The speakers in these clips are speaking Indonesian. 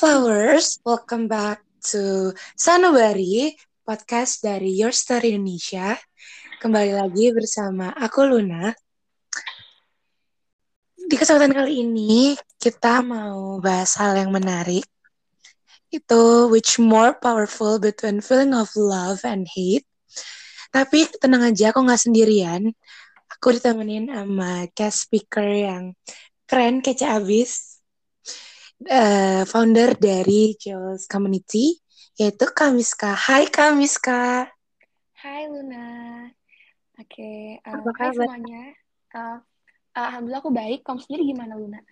Flowers, welcome back to Sanubari, podcast dari Your Story Indonesia. Kembali lagi bersama aku Luna. Di kesempatan kali ini, kita mau bahas hal yang menarik. Itu which more powerful between feeling of love and hate. Tapi tenang aja, aku nggak sendirian. Aku ditemenin sama guest speaker yang keren, kece abis. Uh, founder dari Jules Community, yaitu Kamiska. Hai Kamiska. Hai Luna. Oke, okay, um, Apa hai semuanya. Uh, Alhamdulillah aku baik. Kamu sendiri gimana Luna?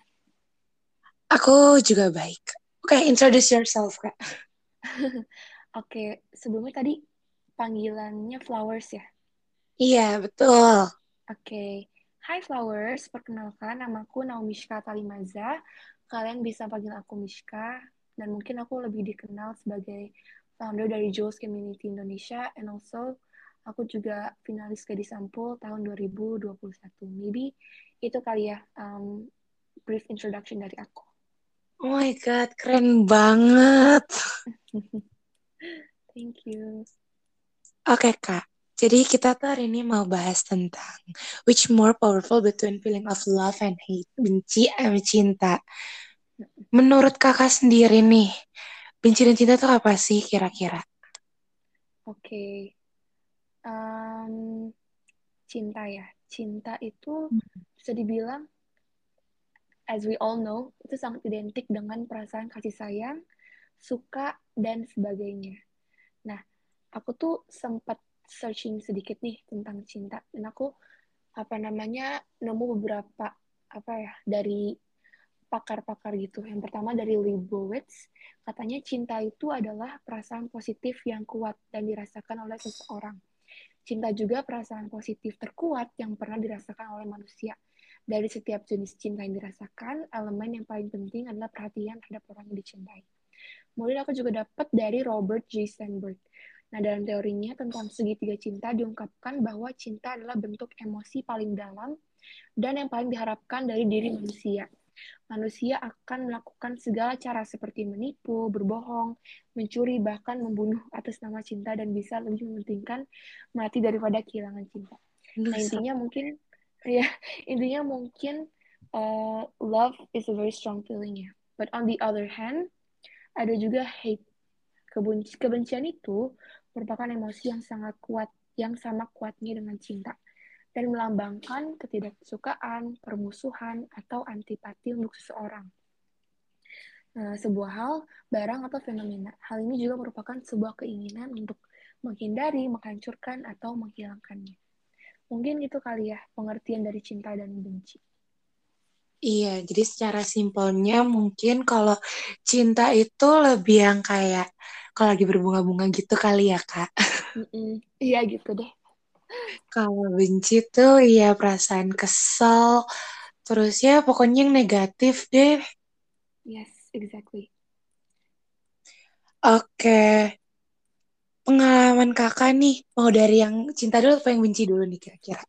Aku juga baik. Oke, okay, introduce yourself, Kak. Oke, okay, sebelumnya tadi panggilannya Flowers ya? Iya, betul. Oke. Okay. Hai Flowers, perkenalkan namaku Naumishka Talimaza. Kalian bisa panggil aku Mishka, dan mungkin aku lebih dikenal sebagai founder dari Jules Community Indonesia, and also aku juga finalis Gadis Sampul tahun 2021. Maybe itu kali ya um, brief introduction dari aku. Oh my god, keren banget. Thank you. Oke okay, kak, jadi kita tuh hari ini mau bahas tentang which more powerful between feeling of love and hate, benci sama cinta. Menurut kakak sendiri nih, benci dan cinta tuh apa sih kira-kira? Oke, okay. um, cinta ya. Cinta itu bisa dibilang, as we all know, itu sangat identik dengan perasaan kasih sayang, suka, dan sebagainya. Nah, aku tuh sempat searching sedikit nih tentang cinta, dan aku apa namanya nemu beberapa apa ya dari pakar-pakar gitu. Yang pertama dari Leibowitz, katanya cinta itu adalah perasaan positif yang kuat dan dirasakan oleh seseorang. Cinta juga perasaan positif terkuat yang pernah dirasakan oleh manusia. Dari setiap jenis cinta yang dirasakan, elemen yang paling penting adalah perhatian terhadap orang yang dicintai. Kemudian aku juga dapat dari Robert J. Sternberg. Nah, dalam teorinya tentang segitiga cinta diungkapkan bahwa cinta adalah bentuk emosi paling dalam dan yang paling diharapkan dari diri manusia manusia akan melakukan segala cara seperti menipu, berbohong, mencuri, bahkan membunuh atas nama cinta dan bisa lebih mementingkan mati daripada kehilangan cinta. Nah intinya mungkin ya intinya mungkin uh, love is a very strong feeling ya. But on the other hand ada juga hate. Kebenci kebencian itu merupakan emosi yang sangat kuat yang sama kuatnya dengan cinta dan melambangkan ketidaksukaan, permusuhan, atau antipati untuk seseorang. Nah, sebuah hal, barang, atau fenomena. Hal ini juga merupakan sebuah keinginan untuk menghindari, menghancurkan, atau menghilangkannya. Mungkin itu kali ya pengertian dari cinta dan benci. Iya, jadi secara simpelnya mungkin kalau cinta itu lebih yang kayak kalau lagi berbunga-bunga gitu kali ya, Kak. Iya gitu deh. Kalau benci tuh ya perasaan kesel, terus ya pokoknya yang negatif deh. Yes, exactly. Oke. Pengalaman kakak nih, mau dari yang cinta dulu atau yang benci dulu nih kira-kira?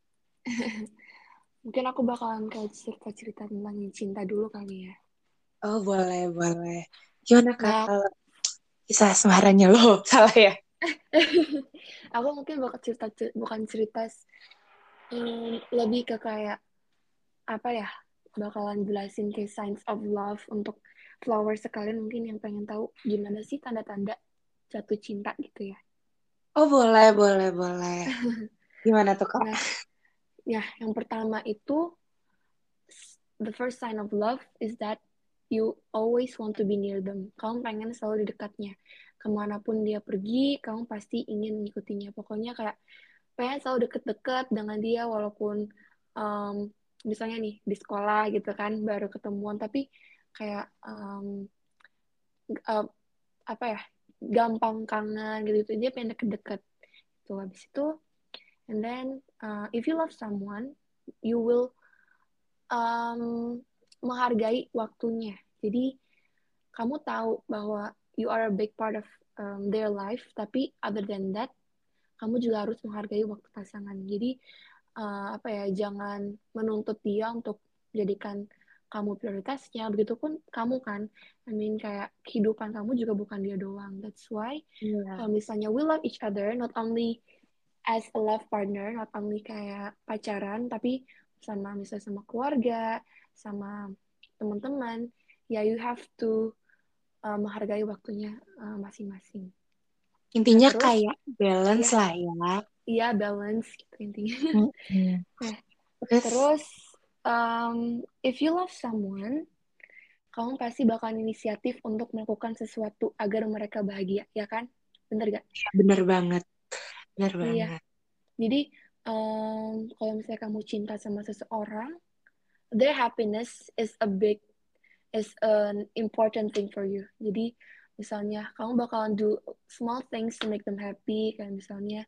Mungkin aku bakalan kayak cerita-cerita tentang yang cinta dulu kali ya. Oh boleh, boleh. Gimana kak nah, kalau kisah semaranya lo? Salah ya? aku mungkin bakal cerita bukan cerita um, lebih ke kayak apa ya bakalan jelasin ke signs of love untuk flowers sekalian mungkin yang pengen tahu gimana sih tanda-tanda jatuh cinta gitu ya oh boleh boleh boleh gimana tuh kak nah, ya yang pertama itu the first sign of love is that you always want to be near them. Kamu pengen selalu di dekatnya. Ke mana pun dia pergi kamu pasti ingin mengikutinya. Pokoknya kayak pengen selalu deket-deket dengan dia walaupun um, misalnya nih di sekolah gitu kan baru ketemuan. Tapi kayak um, uh, apa ya gampang kangen gitu, -gitu. dia pengen deket-deket. Tuh habis itu and then uh, if you love someone you will um, menghargai waktunya. Jadi kamu tahu bahwa you are a big part of um, their life tapi other than that kamu juga harus menghargai waktu pasangan. Jadi uh, apa ya jangan menuntut dia untuk jadikan kamu prioritasnya. Begitupun kamu kan. I mean kayak kehidupan kamu juga bukan dia doang. That's why yeah. kalau misalnya we love each other not only as a love partner not only kayak pacaran tapi sama misalnya sama keluarga sama teman-teman ya you have to uh, menghargai waktunya uh, masing-masing. Intinya terus, kayak balance ya, lah ya. Iya balance gitu intinya. Mm -hmm. nah, terus? um, if you love someone kamu pasti bakal inisiatif untuk melakukan sesuatu agar mereka bahagia ya kan? Bener gak? Ya, bener banget. Bener iya. banget. Jadi um, kalau misalnya kamu cinta sama seseorang their happiness is a big is an important thing for you. Jadi misalnya kamu bakalan do small things to make them happy. Kayak misalnya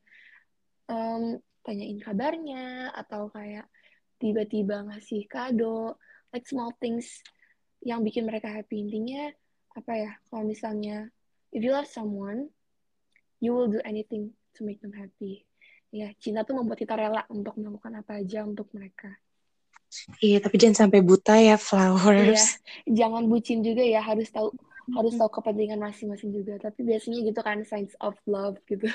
um, tanyain kabarnya atau kayak tiba-tiba ngasih kado. Like small things yang bikin mereka happy. Intinya apa ya kalau misalnya if you love someone you will do anything to make them happy. Ya cinta tuh membuat kita rela untuk melakukan apa aja untuk mereka iya tapi jangan sampai buta ya flowers iya jangan bucin juga ya harus tahu harus tahu kepentingan masing-masing juga tapi biasanya gitu kan signs of love gitu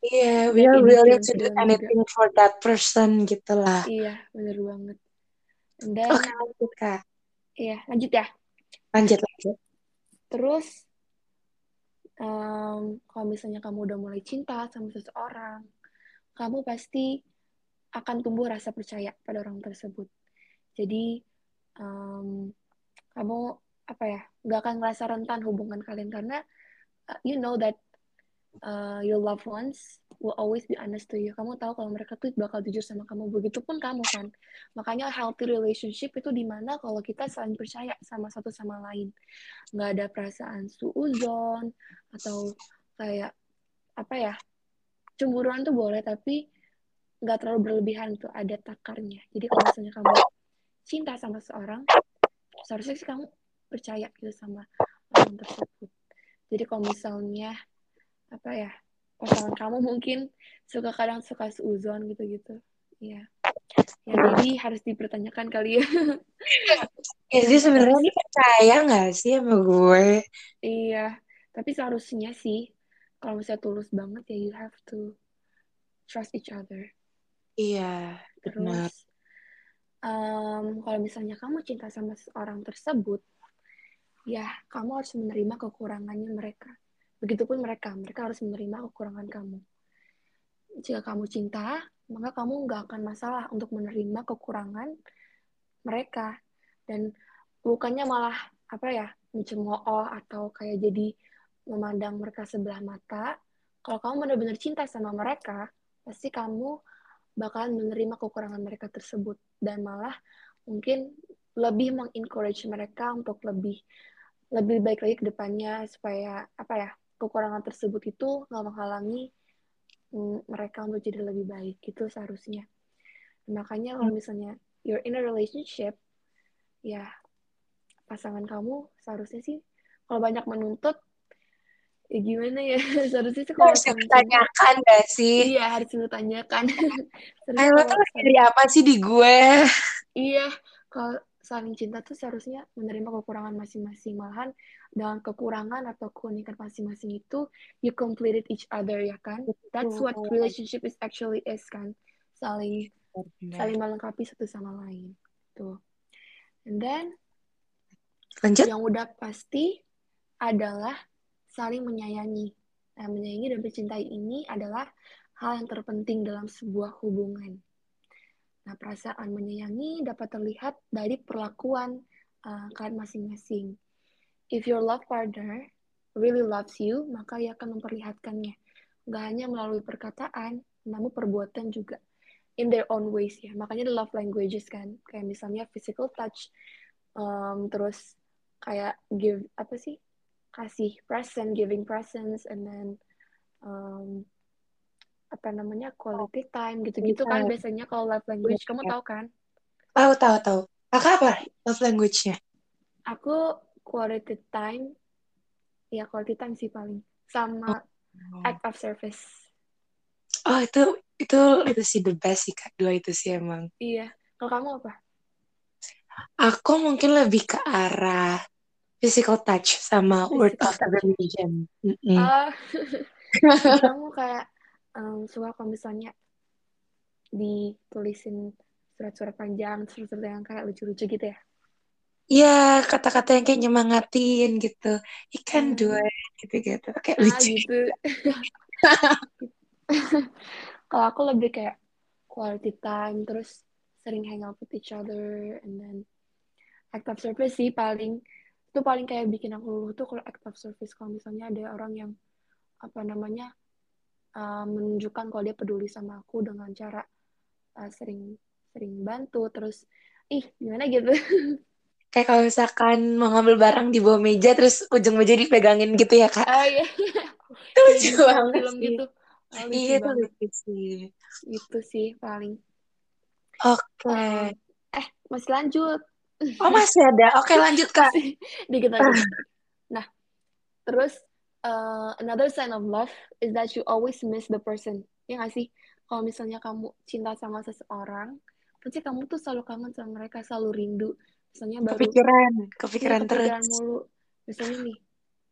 Iya, yeah, we are really to do anything juga. for that person gitu lah. Iya, bener banget. Dan, Oke, okay, lanjut Kak. Iya, lanjut ya. Lanjut, lanjut. Terus, um, kalau misalnya kamu udah mulai cinta sama seseorang, kamu pasti akan tumbuh rasa percaya pada orang tersebut. Jadi, um, kamu apa ya, nggak akan ngerasa rentan hubungan kalian karena uh, you know that uh, your loved ones will always be honest to you. Kamu tahu kalau mereka tuh bakal jujur sama kamu. Begitupun kamu kan. Makanya healthy relationship itu di mana kalau kita saling percaya sama satu sama lain. Nggak ada perasaan suuzon atau kayak apa ya cemburuan tuh boleh tapi nggak terlalu berlebihan tuh ada takarnya. Jadi kalau misalnya kamu cinta sama seorang, seharusnya sih kamu percaya gitu sama orang tersebut. Jadi kalau misalnya apa ya pasangan kamu mungkin suka kadang suka seuzon gitu-gitu ya ya jadi harus dipertanyakan kali ya. Jadi sebenarnya dia percaya nggak sih sama gue? Iya tapi seharusnya sih kalau misalnya tulus banget ya you have to trust each other. Iya benar. Terus um, kalau misalnya kamu cinta sama seorang tersebut ya kamu harus menerima kekurangannya mereka Begitupun mereka, mereka harus menerima kekurangan kamu. Jika kamu cinta, maka kamu nggak akan masalah untuk menerima kekurangan mereka. Dan bukannya malah apa ya mencemooh atau kayak jadi memandang mereka sebelah mata. Kalau kamu benar-benar cinta sama mereka, pasti kamu bakalan menerima kekurangan mereka tersebut. Dan malah mungkin lebih mengencourage mereka untuk lebih lebih baik lagi ke depannya supaya apa ya kekurangan tersebut itu nggak menghalangi mm, mereka untuk jadi lebih baik. Gitu seharusnya. Makanya kalau misalnya you're in a relationship ya pasangan kamu seharusnya sih kalau banyak menuntut ya gimana ya? Seharusnya sih kalau harus ditanyakan gak sih? Iya harus ditanyakan. Ayo lo tuh dari apa sih di gue? Iya kalau saling cinta tuh seharusnya menerima kekurangan masing-masing. Malahan dengan kekurangan atau keunikan masing-masing itu you completed each other ya kan? That's what relationship is actually is kan? Saling saling melengkapi satu sama lain. Tuh. And then Lanjut. yang udah pasti adalah saling menyayangi nah menyayangi dan mencintai ini adalah hal yang terpenting dalam sebuah hubungan Nah, perasaan menyayangi dapat terlihat dari perlakuan uh, kalian masing-masing. If your love partner really loves you, maka ia akan memperlihatkannya. Gak hanya melalui perkataan, namun perbuatan juga. In their own ways ya. Makanya the love languages kan. Kayak misalnya physical touch, um, terus kayak give, apa sih? Kasih present, giving presents, and then um, apa namanya quality time gitu-gitu kan biasanya kalau love language. Kamu tahu kan? Tahu tahu tahu. Kakak apa love language-nya? Aku quality time ya quality time sih paling. Sama oh. act of service. Oh itu itu itu sih the best sih kak. Dua itu sih emang. Iya. Kalau kamu apa? Aku mungkin lebih ke arah physical touch sama word Physical of touch. affirmation. Mm-mm. Ah, jadi kamu kayak um, suka kalau misalnya ditulisin surat-surat panjang, surat-surat yang kayak lucu-lucu gitu ya? Iya, kata-kata yang kayak nyemangatin gitu. You can do Hmm. it, gitu-gitu. Kayak Ah lucu. gitu. Kalau aku lebih kayak quality time, terus sering hang out with each other, and then act of service sih paling itu paling kayak bikin aku luluh tuh kalau act of service kalau misalnya ada orang yang apa namanya uh, menunjukkan kalau dia peduli sama aku dengan cara uh, sering sering bantu terus ih gimana gitu Kayak kalau misalkan mau ngambil barang di bawah meja, terus ujung meja dipegangin gitu ya, Kak. oh iya Itu lucu banget sih. gitu oh, Iya, itu lucu sih. itu sih paling Oke. Um, eh masih lanjut Oh, masih ada. Oke, lanjut, Kak. dikit lagi nah terus uh, another sign of love is that you always miss the person. Ya nggak sih? Kalau misalnya kamu cinta sama seseorang pasti kamu tuh selalu kangen sama mereka selalu rindu. Misalnya baru Kepikiran, iya, kepikiran kepikiran terus. mulu. Misalnya nih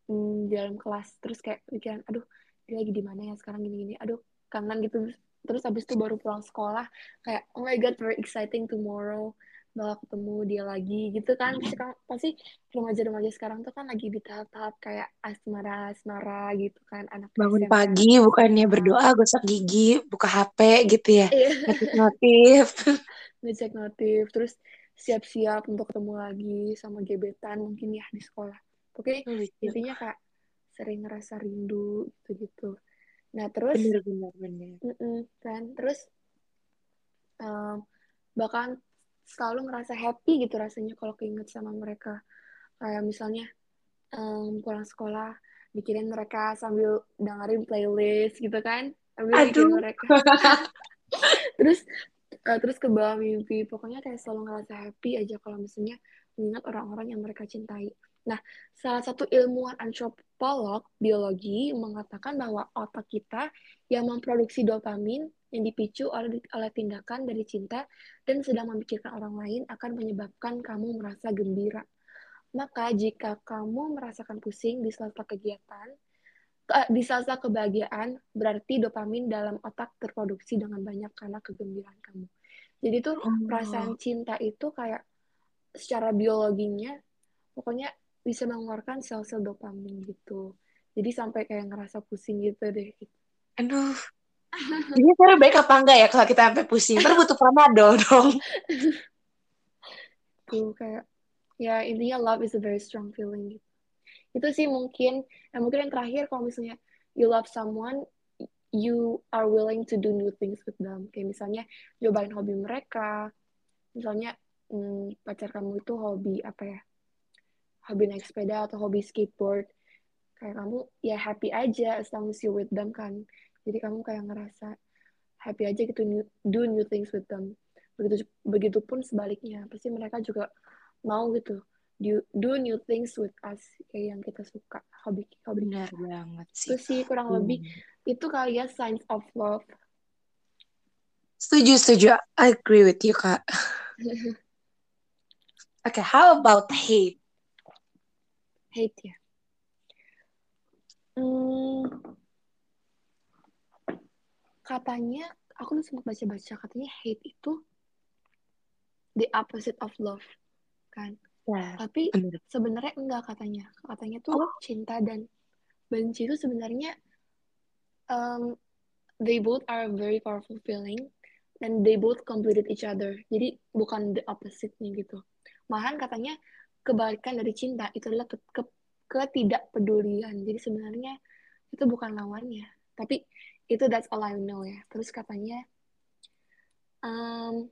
hmm, di dalam kelas terus kayak pikiran aduh dia lagi di mana ya sekarang gini-gini. Aduh kangen gitu. Terus habis itu baru pulang sekolah kayak oh my god very exciting tomorrow bakal ketemu dia lagi gitu kan sekarang pasti remaja-remaja sekarang tuh kan lagi di tahap-tahap kayak asmara-asmara gitu kan anak Bangun SMP, pagi, bukannya SMA. berdoa, gosok gigi, buka HP gitu ya. Iya. Ngetik notif. ngecek notif terus siap-siap untuk ketemu lagi sama gebetan mungkin ya di sekolah oke Lucu. intinya kayak sering ngerasa rindu gitu-gitu nah terus Bener, bener, bener. kan terus um, bahkan selalu ngerasa happy gitu rasanya kalau keinget sama mereka. Kayak misalnya um, pulang sekolah mikirin mereka sambil dengerin playlist gitu kan. Sambil Aduh. mereka. Terus uh, terus ke bawah mimpi. Pokoknya kayak selalu ngerasa happy aja kalau misalnya mengingat orang-orang yang mereka cintai nah salah satu ilmuwan antropolog biologi mengatakan bahwa otak kita yang memproduksi dopamin yang dipicu oleh oleh tindakan dari cinta dan sedang memikirkan orang lain akan menyebabkan kamu merasa gembira maka jika kamu merasakan pusing di sela-sela kegiatan di sela-sela kebahagiaan berarti dopamin dalam otak terproduksi dengan banyak karena kegembiraan kamu. Jadi tuh Oh. perasaan cinta itu kayak secara biologinya pokoknya bisa mengeluarkan sel-sel dopamin gitu. Jadi sampai kayak ngerasa pusing gitu deh. Aduh. Ini sebenarnya baik apa enggak ya kalau kita sampai pusing? Ntar butuh panadol dong. Tuh kayak ya intinya love is a very strong feeling gitu. Itu sih mungkin, ya mungkin yang terakhir kalau misalnya you love someone, you are willing to do new things with them. Kayak misalnya cobain hobi mereka, misalnya hmm, pacar kamu itu hobi apa ya? Hobi naik sepeda atau hobi skateboard. Kayak kamu ya happy aja as long as you with them kan. Jadi kamu kayak ngerasa happy aja gitu new, do new things with them. Begitu begitupun sebaliknya, pasti mereka juga mau gitu do, do new things with us kayak yang kita suka hobi hobi Benar banget sih. itu sih kurang Hmm. lebih itu kali ya signs of love Setuju, setuju. I agree with you, Kak. Okay, how about hate? Hate ya? Hmm, katanya aku sempat baca-baca katanya hate itu the opposite of love kan? Ya, tapi benar. sebenarnya enggak katanya. Katanya tuh Oh. cinta dan benci itu sebenarnya um, they both are very powerful feeling dan they both completed each other. Jadi bukan the opposite-nya gitu. Malahan katanya kebalikan dari cinta itu adalah ke, ke, ketidakpedulian jadi sebenarnya itu bukan lawannya tapi itu that's all I know ya terus katanya um,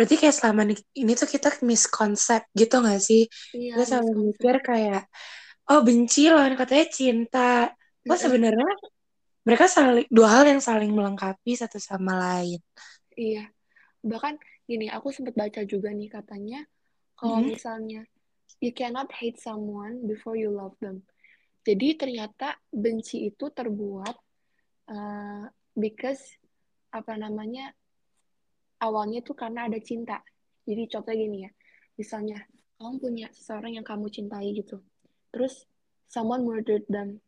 Berarti kayak selama ini, ini tuh kita miskonsep gitu gak sih? iya Kita selalu mikir kayak, oh benci lawan katanya cinta. Lo sebenarnya mereka saling dua hal yang saling melengkapi satu sama lain. Iya, bahkan gini, aku sempat baca juga nih katanya, kalau Hmm. misalnya you cannot hate someone before you love them. Jadi ternyata benci itu terbuat uh, because apa namanya awalnya tuh karena ada cinta. Jadi contohnya gini ya, misalnya kamu punya seseorang yang kamu cintai gitu, terus someone murdered them.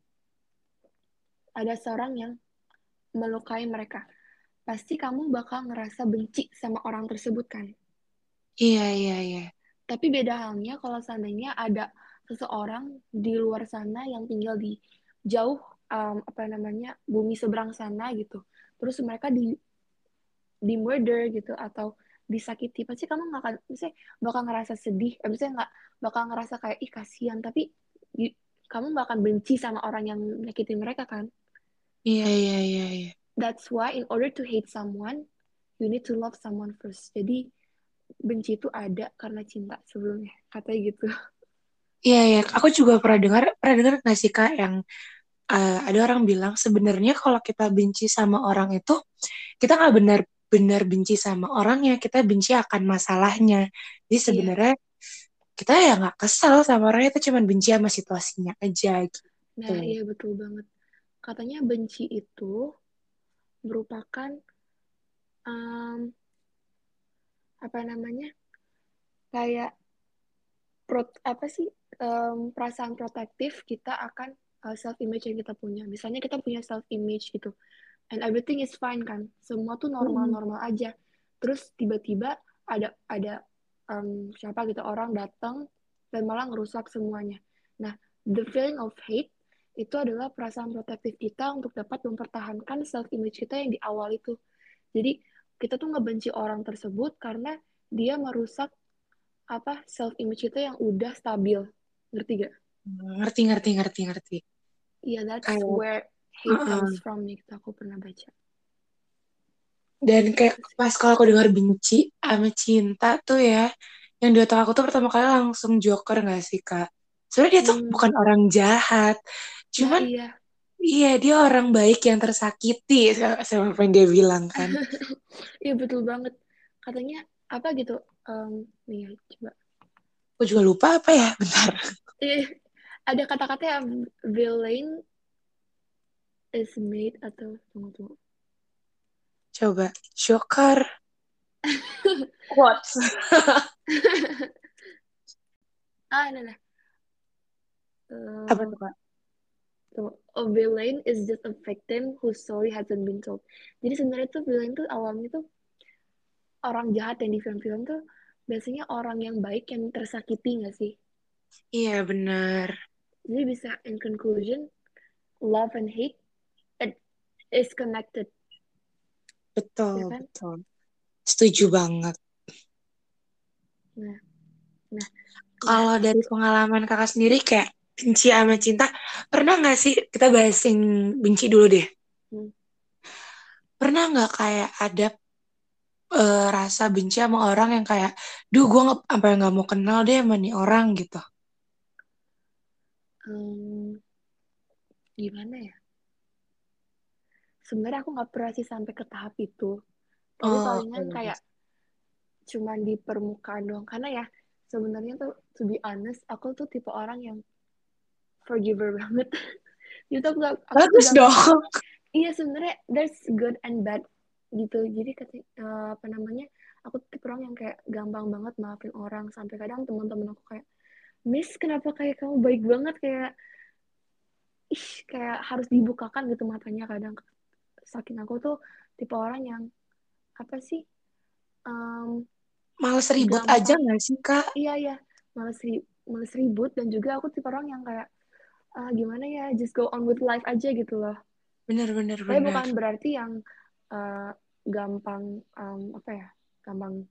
Ada seorang yang melukai mereka. Pasti kamu bakal ngerasa benci sama orang tersebut kan? Iya, iya, iya. Tapi beda halnya kalau seandainya ada seseorang di luar sana yang tinggal di jauh um, apa namanya bumi seberang sana gitu. Terus mereka di di murder gitu atau disakiti pasti kamu nggak akan misalnya bakal ngerasa sedih eh, misalnya nggak bakal ngerasa kayak ih kasihan. Tapi kamu nggak akan benci sama orang yang menyakiti mereka kan? Iya iya iya iya. That's why in order to hate someone you need to love someone first. Jadi benci itu ada karena cinta sebelumnya katanya gitu iya iya aku juga pernah dengar pernah dengar nggak sih kak yang uh, ada orang bilang sebenarnya kalau kita benci sama orang itu kita nggak benar benar benci sama orangnya, kita benci akan masalahnya. Jadi iya. sebenarnya yeah. kita ya nggak kesel sama orangnya, itu cuma benci sama situasinya aja. Gitu. Nah, iya betul banget. Katanya benci itu merupakan um, apa namanya kayak pro, apa sih um, perasaan protektif kita akan uh, self image yang kita punya. Misalnya kita punya self image gitu and everything is fine kan semua tuh normal-normal hmm. aja terus tiba-tiba ada ada um, siapa gitu orang datang dan malah ngerusak semuanya nah the feeling of hate itu adalah perasaan protektif kita untuk dapat mempertahankan self image kita yang di awal itu jadi kita tuh ngebenci orang tersebut karena dia merusak apa self image kita yang udah stabil ngerti gak ngerti ngerti ngerti ngerti Iya, yeah, that's Kayak, where hate uh -uh. comes from gitu aku pernah baca dan kayak pas kalau aku dengar benci sama cinta tuh ya yang di otak aku tuh pertama kali langsung joker gak sih kak sebenarnya dia tuh hmm. bukan orang jahat cuman ya, iya. Iya dia orang baik yang tersakiti sama apa yang dia bilang kan iya betul banget katanya apa gitu um, nih coba aku juga lupa apa ya bentar iya, ada kata-kata yang villain is made atau tunggu tunggu. Coba Joker. What? ah, nah, nah. Uh, Apa tuh kak? A villain is just a victim whose story hasn't been told. Jadi sebenarnya tuh villain tuh awalnya tuh orang jahat yang di film-film tuh biasanya orang yang baik yang tersakiti gak sih? Iya benar. Jadi bisa in conclusion, love and hate is connected. Betul, ya kan? betul. Setuju banget. Nah, nah. Kalau nah. dari pengalaman kakak sendiri kayak benci sama cinta, pernah nggak sih kita bahas yang benci dulu deh? Hmm. Pernah nggak kayak ada uh, rasa benci sama orang yang kayak, duh gue nggak apa nggak mau kenal deh sama nih orang gitu? Hmm, gimana ya? sebenarnya aku nggak pernah sih sampai ke tahap itu tapi oh, palingan okay. kayak cuman di permukaan doang karena ya sebenarnya tuh to be honest aku tuh tipe orang yang forgiver banget. Aku gak, bagus dong. Iya sebenarnya there's good and bad gitu. Jadi kata uh, apa namanya aku tipe orang yang kayak gampang banget maafin orang. Sampai kadang teman-teman aku kayak Miss kenapa kayak kamu baik banget? Kayak ih kayak harus dibukakan gitu matanya. Kadang saking aku tuh tipe orang yang apa sih um, males ribut gampang. aja nggak sih kak? Iya iya. Males ri males ribut. Dan juga aku tipe orang yang kayak uh, gimana ya just go on with life aja gitu loh bener bener tapi bener. bukan berarti yang uh, gampang um, apa ya gampang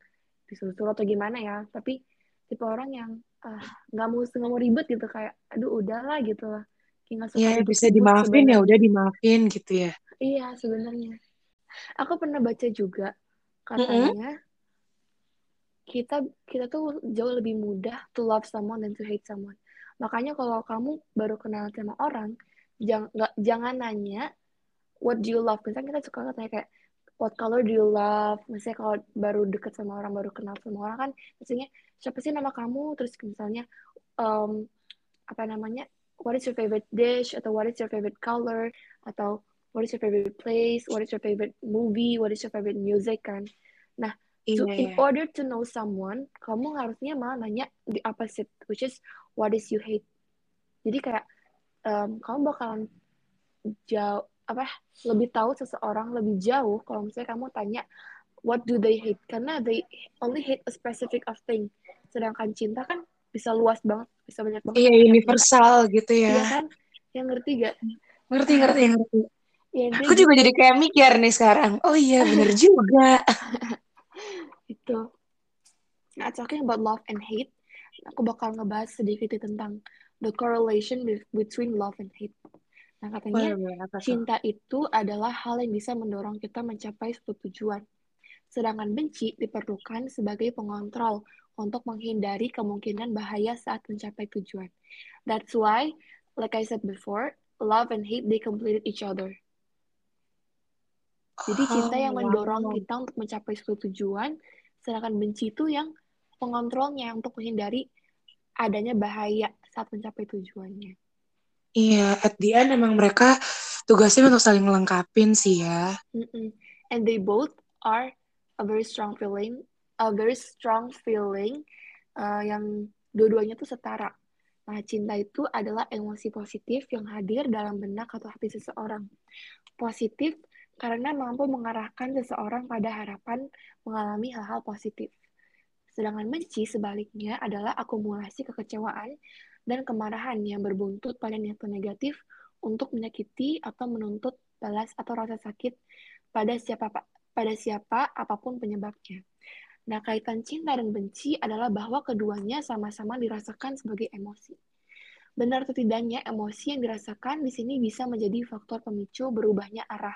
disuruh atau gimana ya tapi tipe orang yang ah, nggak uh, mau nggak mau ribet gitu kayak aduh udahlah gitu lah Iya bisa dimaafin ya udah dimaafin gitu ya Iya, sebenarnya. Aku pernah baca juga katanya mm -hmm. kita kita tuh jauh lebih mudah to love someone than to hate someone. Makanya kalau kamu baru kenal sama orang, jangan gak, jangan nanya what do you love. Misalnya kita suka katanya kayak what color do you love? Misalnya kalau baru deket sama orang, baru kenal sama orang kan, misalnya siapa sih nama kamu? Terus misalnya um, apa namanya? What is your favorite dish? Atau what is your favorite color? Atau what is your favorite place, what is your favorite movie, what is your favorite music kan. Nah, So Iya, in iya. order to know someone, kamu harusnya malah nanya the opposite, which is what is you hate. Jadi kayak um, kamu bakalan jauh apa lebih tahu seseorang lebih jauh kalau misalnya kamu tanya what do they hate karena they only hate a specific of thing sedangkan cinta kan bisa luas banget bisa banyak banget Iya, universal gitu ya. iya kan yang ngerti gak Ngerti, ngerti, ngerti. ya Aku juga jadi kayak mikir nih sekarang. Oh iya, bener juga. itu nah talking about love and hate aku bakal ngebahas sedikit tentang the correlation be- between love and hate. Nah katanya Boleh, cinta itu adalah hal yang bisa mendorong kita mencapai suatu tujuan. Sedangkan benci diperlukan sebagai pengontrol untuk menghindari kemungkinan bahaya saat mencapai tujuan. That's why like I said before love and hate they completed each other. Jadi cinta yang Oh, mendorong kita untuk mencapai suatu tujuan, sedangkan benci itu yang pengontrolnya untuk menghindari adanya bahaya saat mencapai tujuannya. Iya, at the end emang mereka tugasnya untuk saling melengkapin sih ya. Mm-mm. And they both are a very strong feeling, a very strong feeling uh, yang dua-duanya tuh setara. Nah, cinta itu adalah emosi positif yang hadir dalam benak atau hati seseorang. Positif karena mampu mengarahkan seseorang pada harapan mengalami hal-hal positif. Sedangkan benci sebaliknya adalah akumulasi kekecewaan dan kemarahan yang berbuntut pada niat negatif untuk menyakiti atau menuntut balas atau rasa sakit pada siapa pada siapa apa pun penyebabnya. Nah, kaitan cinta dan benci adalah bahwa keduanya sama-sama dirasakan sebagai emosi. Benar atau tidaknya, emosi yang dirasakan di sini bisa menjadi faktor pemicu berubahnya arah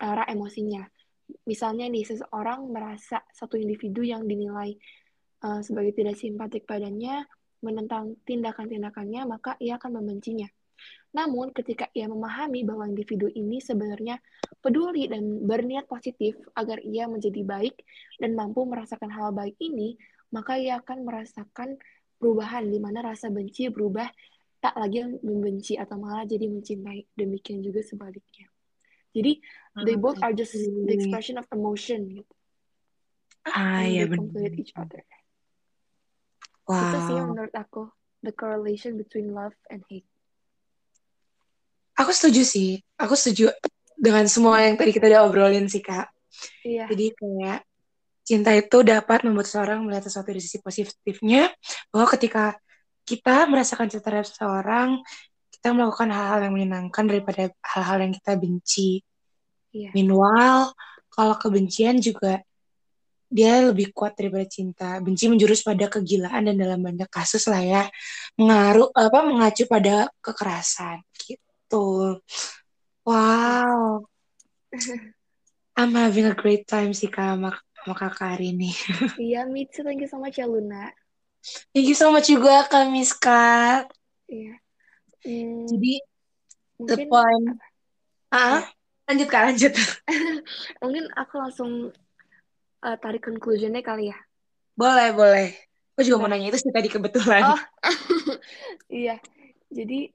arah emosinya. Misalnya nih, seseorang merasa satu individu yang dinilai uh, sebagai tidak simpatik padanya menentang tindakan-tindakannya, maka ia akan membencinya. Namun, ketika ia memahami bahwa individu ini sebenarnya peduli dan berniat positif agar ia menjadi baik dan mampu merasakan hal baik ini, maka ia akan merasakan perubahan di mana rasa benci berubah tak lagi membenci atau malah jadi mencintai. Demikian juga sebaliknya. Jadi, they both are just the expression of emotion. Gitu. Ah, And iya they complete each other. Wow. Itu sih menurut aku the correlation between love and hate. Aku setuju sih. Aku setuju dengan semua yang tadi kita udah obrolin sih, Kak. Iya. Jadi kayak cinta itu dapat membuat seseorang melihat sesuatu dari sisi positifnya, bahwa ketika kita merasakan cinta terhadap seseorang, kita melakukan hal-hal yang menyenangkan daripada hal-hal yang kita benci. Iya. Meanwhile, kalau kebencian juga dia lebih kuat daripada cinta. Benci menjurus pada kegilaan dan dalam banyak kasus lah ya, mengaruh apa mengacu pada kekerasan gitu. Wow. I'm having a great time sih Kak sama, sama kakak hari ini. Iya, me too. Thank you so much ya, Luna. Thank you so much juga Kak Miska. Iya. Hmm, Jadi the mungkin point. Ah, lanjut Kak, lanjut. mungkin aku langsung uh, tarik conclusionnya kali ya. boleh, boleh. Aku juga mau Nah. nanya itu sih tadi kebetulan. Oh. Iya. Jadi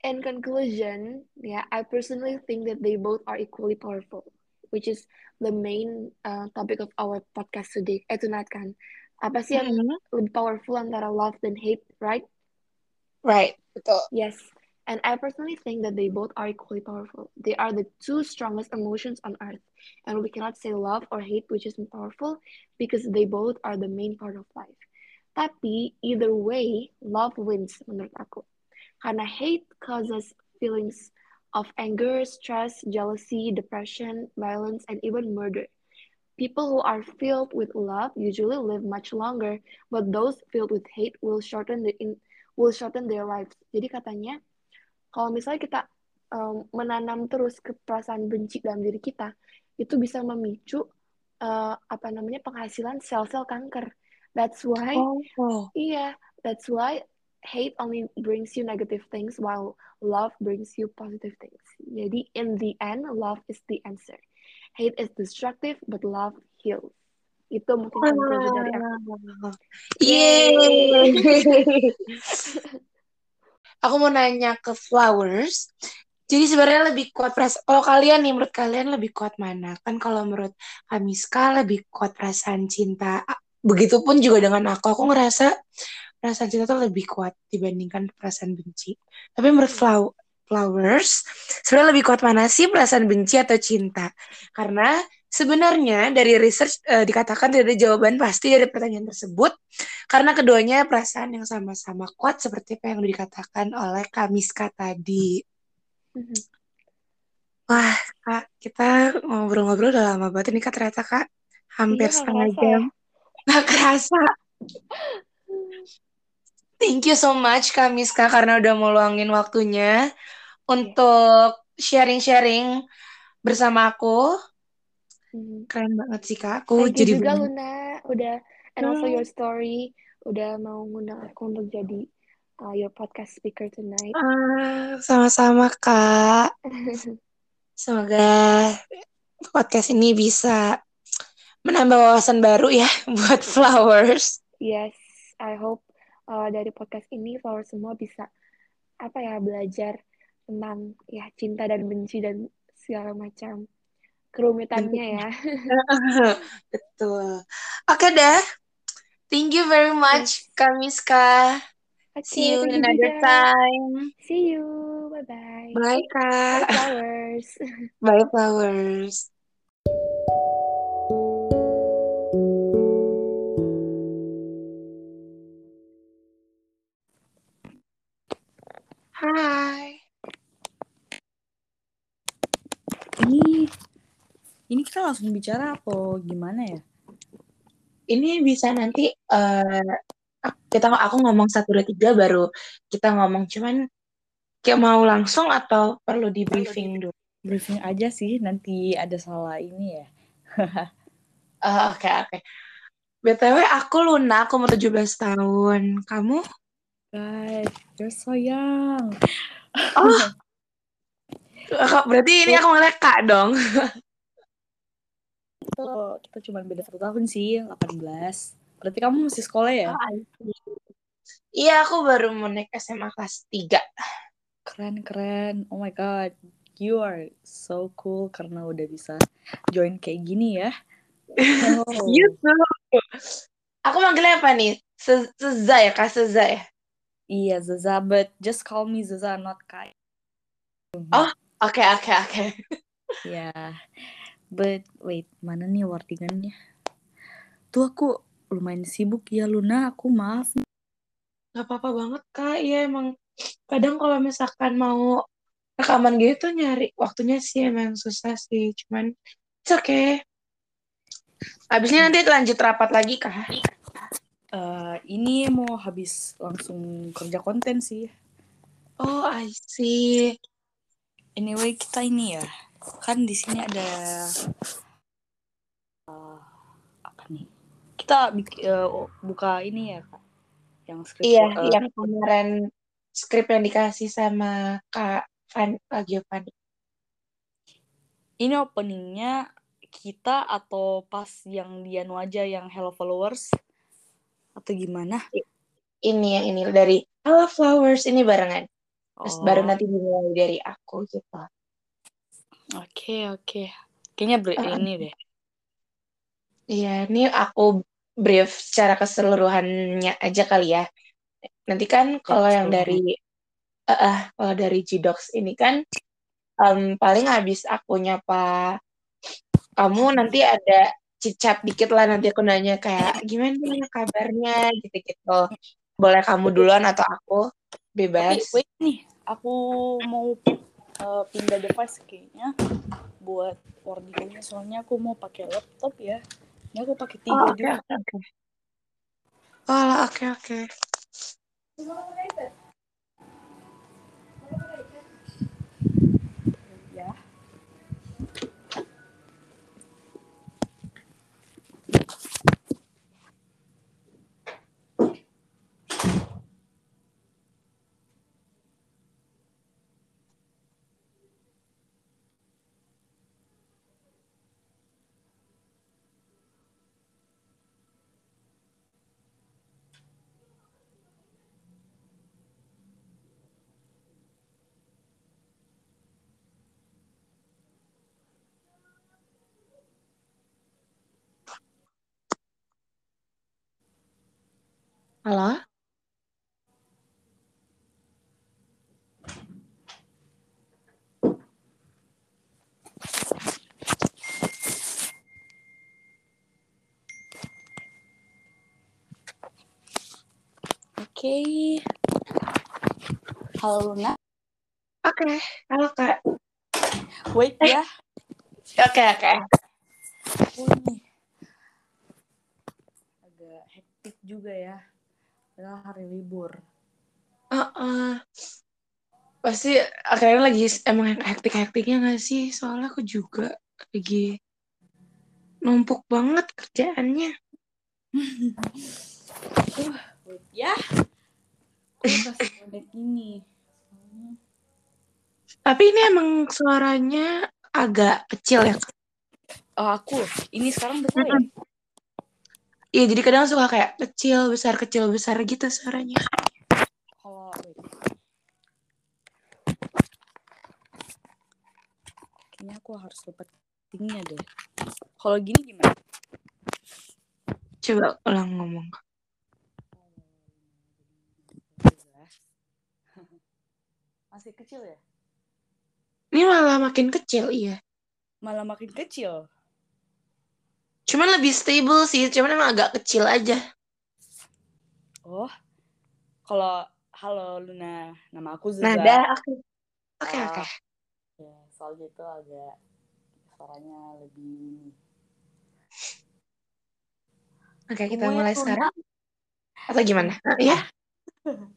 in conclusion, yeah, I personally think that they both are equally powerful, which is the main uh, topic of our podcast today. Eh, tonight kan. Apa sih yang Mhm. lebih powerful antara love dan hate, right? Right, betul. Yes. And I personally think that they both are equally powerful. They are the two strongest emotions on earth. And we cannot say love or hate which is more powerful because they both are the main part of life. Tapi either way, love wins menurut aku. Karena hate causes feelings of anger, stress, jealousy, depression, violence, and even murder. People who are filled with love usually live much longer, but those filled with hate will shorten the in, will shorten their lives. Jadi katanya, kalau misalnya kita um, menanam terus ke perasaan benci dalam diri kita, itu bisa memicu uh, apa namanya penghasilan sel-sel kanker. That's why, Oh, iya, that's why hate only brings you negative things while love brings you positive things. Jadi in the end, love is the answer. Hate is destructive, but love heals. Itu mungkin conclusion dari aku. Yeay. Aku mau nanya ke Flowers. Jadi sebenarnya lebih kuat perasaan. Kalau kalian nih, menurut kalian lebih kuat mana? Kan kalau menurut Kamiska lebih kuat perasaan cinta. Begitupun juga dengan aku. Aku ngerasa perasaan cinta tuh lebih kuat dibandingkan perasaan benci. Tapi menurut Flow Flowers, sebenarnya lebih kuat mana sih perasaan benci atau cinta? Karena sebenarnya dari research uh, dikatakan tidak ada jawaban pasti dari pertanyaan tersebut. Karena keduanya perasaan yang sama-sama kuat seperti apa yang dikatakan oleh Kamiska tadi. Mm-hmm. Wah, Kak, kita ngobrol-ngobrol udah lama banget ini Kak ternyata Kak. Hampir iya, setengah jam. Ya. Gak kerasa. Thank you so much Kak Miska karena udah mau luangin waktunya untuk sharing-sharing bersama aku. Mm-hmm. Keren banget sih Kak. Aku Thank jadi juga Luna udah and also your story udah mau ngundang aku untuk jadi uh, your podcast speaker tonight. Uh, sama-sama kak. Semoga podcast ini bisa menambah wawasan baru ya buat flowers. Yes, I hope uh, dari podcast ini flowers semua bisa apa ya belajar tentang ya cinta dan benci dan segala macam kerumitannya ya. Betul. Oke okay, deh. Thank you very much, yes. Kamiska. Okay, See you another juga. time. See you. Bye-bye. Bye, Kak. Bye, flowers. Bye, flowers. Hai. Ini ini kita langsung bicara apa? Gimana ya? Ini bisa nanti uh, kita aku ngomong satu dua tiga baru kita ngomong. Cuman kayak mau langsung atau perlu di briefing dulu? briefing aja sih nanti ada salah ini ya. Ah, oke oke. Okay, btw aku Luna aku mau 17 tahun. Kamu? Guys you're so young oh berarti ini aku ngeliat kak dong kita cuma beda satu tahun sih 18 Berarti kamu masih sekolah ya? Oh, iya, aku baru mau naik SMA kelas 3. Keren, keren. Oh my god. You are so cool karena udah bisa join kayak gini ya. Oh. you too. Aku manggilnya apa nih? Seza ya, Kak Seza ya? Iya, Zeza, but just call me Zeza, not Kai. Oh, oke, okay, oke, okay, oke. Okay. Ya, yeah. But wait, mana nih wordingannya? Tuh aku lumayan sibuk. Ya Luna aku maaf nggak apa-apa banget kak. Iya emang kadang kalau misalkan mau rekaman gitu nyari waktunya sih emang susah sih. Cuman oke okay. abisnya nanti lanjut rapat lagi kak. Uh, ini mau habis langsung kerja konten sih. Oh I see. Anyway kita ini ya kan di sini ada uh, apa nih kita uh, buka ini ya kak yang skrip iya uh, yang kemarin skrip yang dikasih sama kak Van Kak Giovanni ini openingnya kita atau pas yang Dian aja yang Hello Followers atau gimana? Ini yang ini dari Hello Flowers ini barengan. Terus oh. baru nanti dimulai dari aku gitu. Oke okay, oke. Okay. Kayaknya ber uh, ini deh. Iya, ini aku brief secara keseluruhannya aja kali ya. Nanti kan kalau yang dari uh, uh, kalau dari Jidox ini kan um, paling habis aku nyapa kamu nanti ada cicat dikit lah nanti aku nanya kayak gimana kabarnya gitu-gitu. Boleh kamu duluan atau aku bebas. Wait, wait nih, aku mau uh, pindah device kayaknya buat wordingnya soalnya aku mau pakai laptop ya. Ya aku pakai tiga oh, okay, juga. Oke okay, okay. Oh oke okay, oke. Okay. Halo? Oke. Halo Luna. Oke, halo Kak. Wait ya. Oke, oke. Aku nih agak hektik juga ya. Padahal hari libur. Heeh. Pasti akhirnya lagi emang hektik-hektiknya gak sih? Soalnya aku juga lagi numpuk banget kerjaannya. Uh, ya. Ini. Tapi ini emang suaranya agak kecil ya? Oh, aku. Ini sekarang besar ya? Iya, jadi kadang suka kayak kecil, besar, kecil, besar gitu suaranya. Kalau. Kayaknya aku harus dapat tingginya deh. Kalau gini gimana? Coba ulang ngomong. Masih kecil ya? Ini malah makin kecil, iya. Malah makin kecil. Cuman lebih stable sih, cuman emang agak kecil aja. Oh, kalau halo Luna, nama aku Zuza. Nada, oke. Oke, Ah. oke. Ya, soalnya itu agak suaranya lebih. Oke, kita Tunggu ya, mulai Luna. sekarang. Atau gimana? Iya?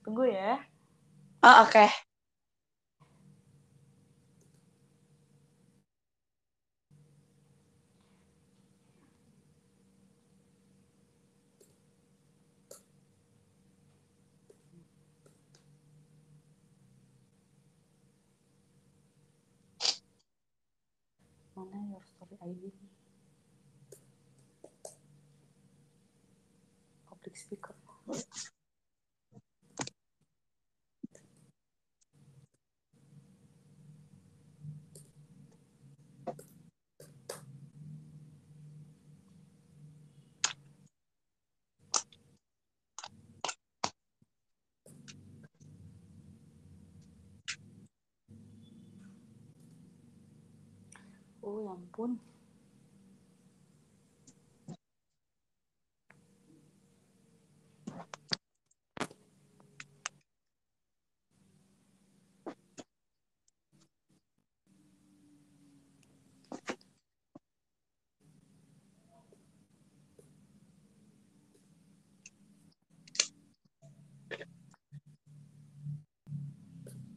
Tunggu ya. Oh, oke. Mana your story ID? Public speaker. Ampun.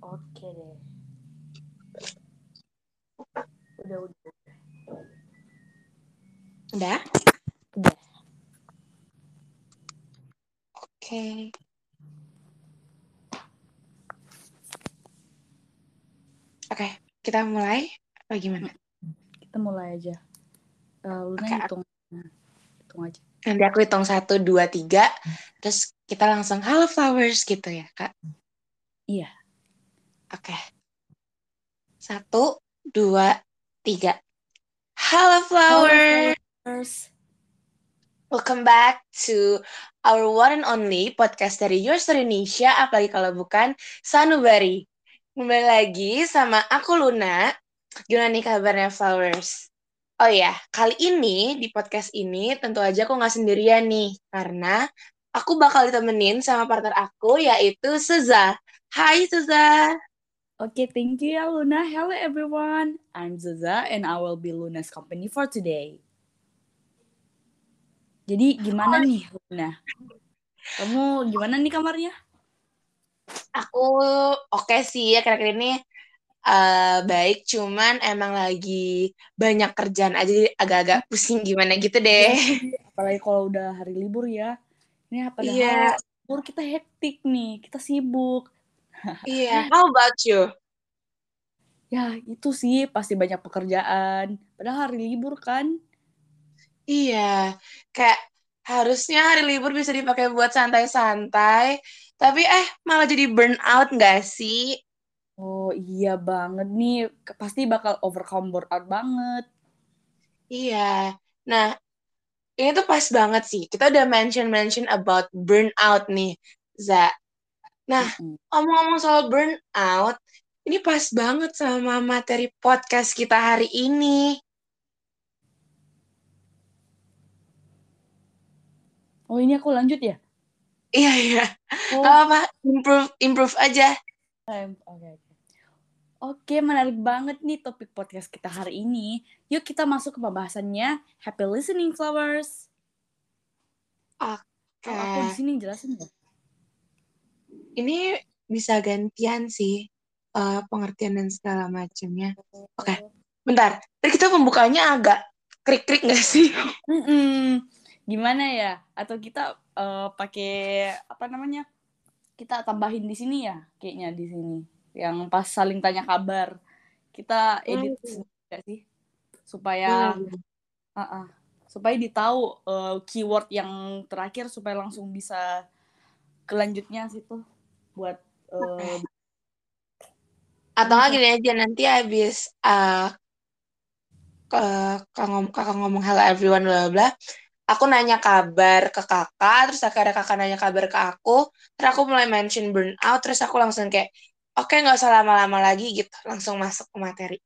Oke deh. Udah? Udah. Oke. Oke, kita mulai apa gimana? Kita mulai aja. Eh, Luna Oke, hitung. Hitung aja. Nanti aku hitung satu, dua, tiga, terus kita langsung halo flowers gitu ya, Kak? Iya. Oke. Satu, dua, tiga. Halo flowers! First. Welcome back to our one and only podcast dari Your Story Indonesia, apalagi kalau bukan Sanubari. Kembali lagi sama aku Luna. Gimana nih kabarnya Flowers? Oh ya, kali ini di podcast ini tentu aja aku nggak sendirian nih, karena aku bakal ditemenin sama partner aku yaitu Seza. Hai Seza. Okay, thank you ya Luna. Hello everyone. I'm Zaza and I will be Luna's company for today. Jadi gimana nih Luna? Kamu gimana nih kamarnya? Aku oke sih ya kira-kira ini eh, baik, cuman emang lagi banyak kerjaan aja jadi agak-agak pusing gimana gitu deh. Apalagi kalau udah hari libur ya. Ini padahal Iya. libur kita hektik nih, kita sibuk. Iya. How about you? Ya itu sih pasti banyak pekerjaan. Padahal hari libur kan. Iya, kayak harusnya hari libur bisa dipakai buat santai-santai, tapi eh malah jadi burn out nggak sih? Oh iya banget nih. Pasti bakal overcome burnout banget. Iya. Nah, ini tuh pas banget sih. Kita udah mention-mention about burnout nih, Za. Nah, Mm-mm. ngomong-ngomong soal burnout, ini pas banget sama materi podcast kita hari ini. Oh ini aku lanjut ya? Iya, iya. Oh, Gak apa-apa, improve, improve aja. oke oke. Oke, menarik banget nih topik podcast kita hari ini. Yuk kita masuk ke pembahasannya. Happy listening, flowers. Oke. Oh, aku di sini jelasin ya. Ini bisa gantian sih, eh, pengertian dan segala macamnya. Oke. Bentar, tadi kita pembukanya agak krik-krik gak sih? Mm-mm. Gimana ya? Atau kita eh, pakai apa namanya? Kita tambahin di sini ya, kayaknya di sini. Yang pas saling tanya kabar, kita edit Hmm. sendiri nggak sih? Supaya Hmm. uh-uh. supaya ditahu eh, keyword yang terakhir supaya langsung bisa kelanjutnya situ buat eh, Atau nggak gini aja, nanti habis eh, ke kakak ngomong, kakak ngomong hello everyone bla bla, aku nanya kabar ke kakak, terus akhirnya kakak nanya kabar ke aku, terus aku mulai mention burnout, terus aku langsung kayak, oke nggak usah lama-lama lagi gitu, langsung masuk ke materi.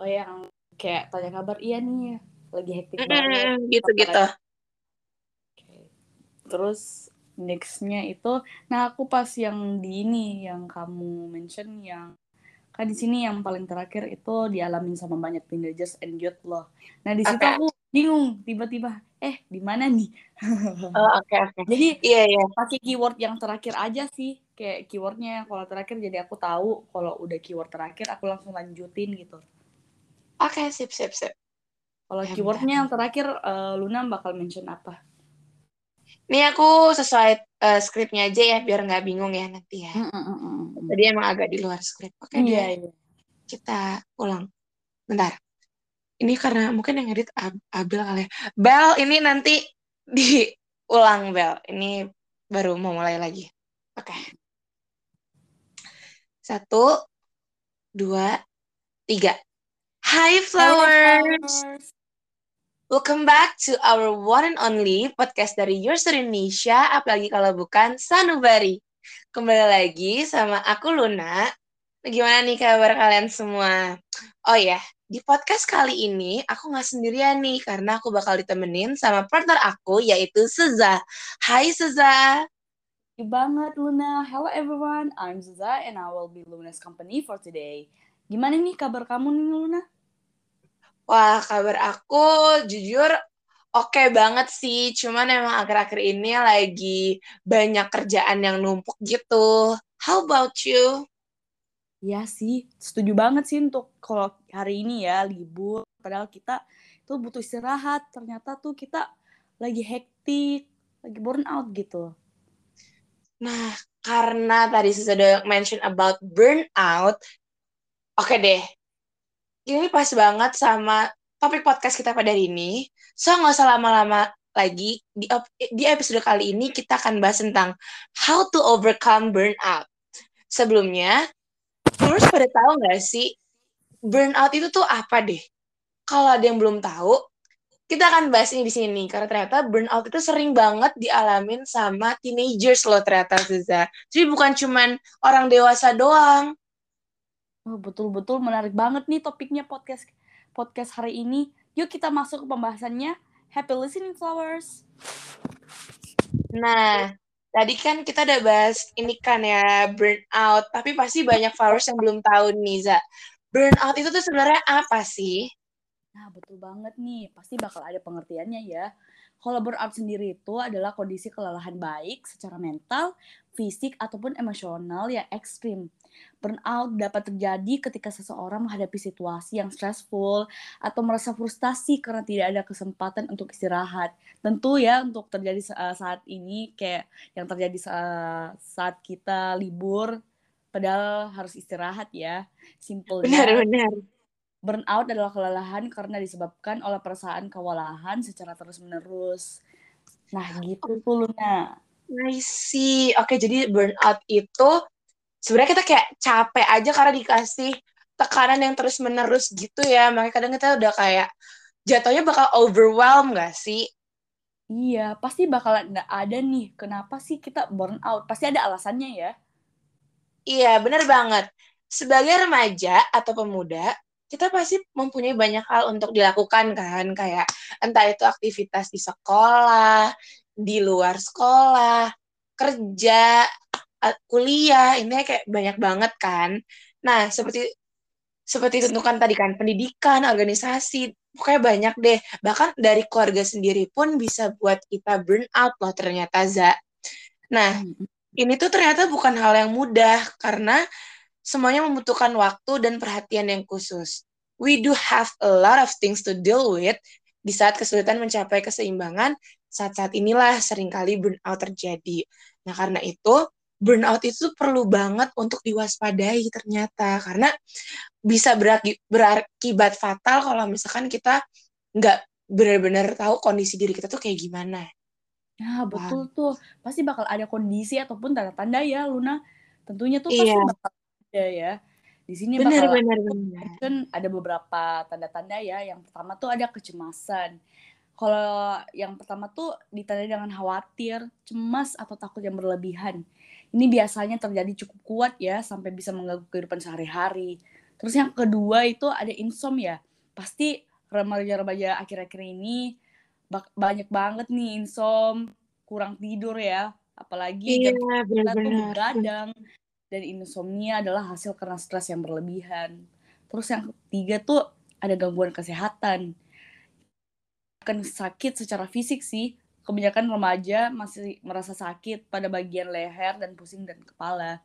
oh yang kayak tanya kabar iya nih lagi hektik banget gitu-gitu. Oke. Terus nextnya itu, nah aku pas yang di ini yang kamu mention yang kan di sini yang paling terakhir itu dialamin sama banyak teenagers and youth loh. Nah di situ Oke. aku bingung tiba-tiba, eh di mana nih? Oh, oke oke. Jadi Iya iya. pakai keyword yang terakhir aja sih, kayak keywordnya kalau terakhir jadi aku tahu kalau udah keyword terakhir aku langsung lanjutin gitu. Oke sip sip sip. Kalau Ya, keywordnya yang terakhir eh, Luna bakal mention apa? Ini aku sesuai eh, skripnya aja ya, biar nggak bingung ya nanti ya. Mm, mm, mm, mm. Tadi emang agak di luar skrip. Oke Iya deh, iya. kita ulang. Bentar. Ini karena mungkin yang edit Ab- Abel kali ya. Bel, ini nanti diulang Bel. Ini baru mau mulai lagi. Oke. Satu, dua, tiga. Hi flowers. Welcome back to our one and only podcast dari Yours Indonesia, apalagi kalau bukan Sanubari. Kembali lagi sama aku Luna. Gimana nih kabar kalian semua? Oh ya, di podcast kali ini aku nggak sendirian nih, karena aku bakal ditemenin sama partner aku, yaitu Seza. Hai Seza. Thank you banget Luna. Hello everyone, I'm Zuza and I will be Luna's company for today. Gimana nih kabar kamu nih Luna? Wah, kabar aku jujur oke banget sih. Cuman emang akhir-akhir ini lagi banyak kerjaan yang numpuk gitu. How about you? Ya sih, setuju banget sih untuk kalau hari ini ya libur. Padahal kita tuh butuh istirahat. Ternyata tuh kita lagi hektik, lagi burn out gitu. Nah, karena tadi sudah mention about burnout, oke deh. Ini pas banget sama topik podcast kita pada hari ini. So, nggak usah lama-lama lagi. Di, di episode kali ini kita akan bahas tentang how to overcome burnout. Sebelumnya, harus pada tahu nggak sih, burnout itu tuh apa deh? Kalau ada yang belum tahu, kita akan bahas ini di sini karena ternyata burnout itu sering banget dialamin sama teenagers loh ternyata Ziza. Jadi bukan cuman orang dewasa doang. Oh, betul-betul menarik banget nih topiknya podcast podcast hari ini. Yuk kita masuk ke pembahasannya. Happy listening flowers. Nah, tadi kan kita udah bahas ini kan ya burnout, tapi pasti banyak followers yang belum tahu nih Za. Burnout itu tuh sebenarnya apa sih? Nah, betul banget nih. Pasti bakal ada pengertiannya ya. Kalau burnout sendiri itu adalah kondisi kelelahan baik secara mental, fisik, ataupun emosional yang ekstrim. Burnout dapat terjadi ketika seseorang menghadapi situasi yang stressful atau merasa frustasi karena tidak ada kesempatan untuk istirahat. Tentu ya untuk terjadi sa- saat ini kayak yang terjadi sa- saat kita libur, padahal harus istirahat ya. Simpelnya Benar-benar. Burnout adalah kelelahan karena disebabkan oleh perasaan kewalahan secara terus-menerus. Nah, gitu tuh Luna. I see. Oke, jadi burnout itu sebenarnya kita kayak capek aja karena dikasih tekanan yang terus-menerus gitu ya. Makanya kadang kita udah kayak jatuhnya bakal overwhelm gak sih? Iya, pasti bakalan nggak ada nih. Kenapa sih kita burn out? Pasti ada alasannya ya. Iya, bener banget. Sebagai remaja atau pemuda, kita pasti mempunyai banyak hal untuk dilakukan kan, kayak entah itu aktivitas di sekolah, di luar sekolah, kerja, kuliah, ini kayak banyak banget kan. Nah, seperti seperti tentukan tadi kan, pendidikan, organisasi, pokoknya banyak deh. Bahkan dari keluarga sendiri pun bisa buat kita burn out loh ternyata, Za. Nah, ini tuh ternyata bukan hal yang mudah karena semuanya membutuhkan waktu dan perhatian yang khusus. We do have a lot of things to deal with di saat kesulitan mencapai keseimbangan, saat-saat inilah sering kali burnout terjadi. Nah, karena itu, burnout itu perlu banget untuk diwaspadai ternyata karena bisa berakibat fatal kalau misalkan kita nggak benar-benar tahu kondisi diri kita tuh kayak gimana. Nah, betul tuh. Pasti bakal ada kondisi ataupun tanda-tanda ya, Luna. Tentunya tuh pasti iya. bakal ada ya. Di sini benar, bakal benar, benar. kan ada beberapa tanda-tanda ya. Yang pertama tuh ada kecemasan. Kalau yang pertama tuh ditandai dengan khawatir, cemas atau takut yang berlebihan. Ini biasanya terjadi cukup kuat ya sampai bisa mengganggu kehidupan sehari-hari. Terus yang kedua itu ada insomnia. Pasti remaja-remaja akhir-akhir ini banyak banget nih insom, kurang tidur ya. Apalagi iya, kita tuh begadang. Dan insomnia adalah hasil karena stres yang berlebihan. Terus yang ketiga tuh ada gangguan kesehatan. Kan sakit secara fisik sih. Kebanyakan remaja masih merasa sakit pada bagian leher dan pusing dan kepala.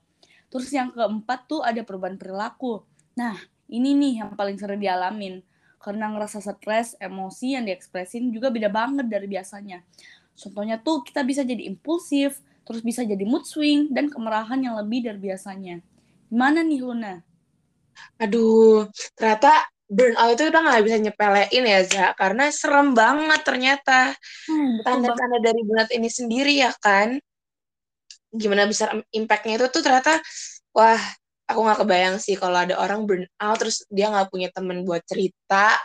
Terus yang keempat tuh ada perubahan perilaku Nah, ini nih yang paling sering dialamin. Karena ngerasa stres, emosi yang diekspresin juga beda banget dari biasanya. Contohnya tuh kita bisa jadi impulsif, terus bisa jadi mood swing, dan kemarahan yang lebih dari biasanya. Gimana nih Luna? Aduh, ternyata burnout itu kita nggak bisa nyepelein ya, Za. Karena serem banget ternyata. Hmm, Tanda-tanda dari burnout ini sendiri ya kan. Gimana besar impact-nya itu tuh ternyata, wah aku nggak kebayang sih kalau ada orang burn out terus dia nggak punya temen buat cerita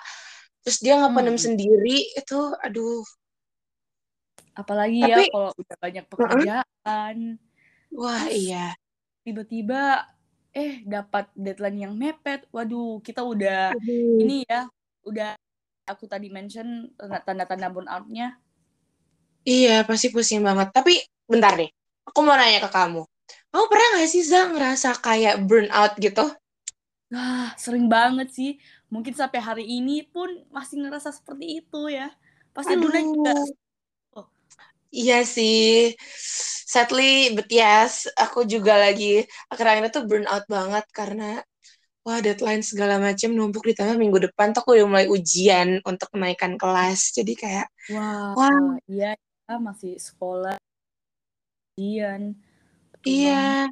terus dia nggak hmm. sendiri itu aduh apalagi ya Tapi, ya kalau udah banyak pekerjaan wah iya tiba-tiba eh dapat deadline yang mepet waduh kita udah aduh. ini ya udah aku tadi mention tanda-tanda burnoutnya iya pasti pusing banget tapi bentar deh aku mau nanya ke kamu Kamu pernah gak sih Zang ngerasa kayak burnout gitu? Wah, sering banget sih. Mungkin sampai hari ini pun masih ngerasa seperti itu ya. Pasti Aduh. Luna juga. Iya sih. Sadly, but yes, aku juga lagi akhir-akhir itu burnout banget karena wah deadline segala macam numpuk ditambah minggu depan tuh aku udah mulai ujian untuk kenaikan kelas. Jadi kayak wah, wow, iya ya, masih sekolah ujian Iya.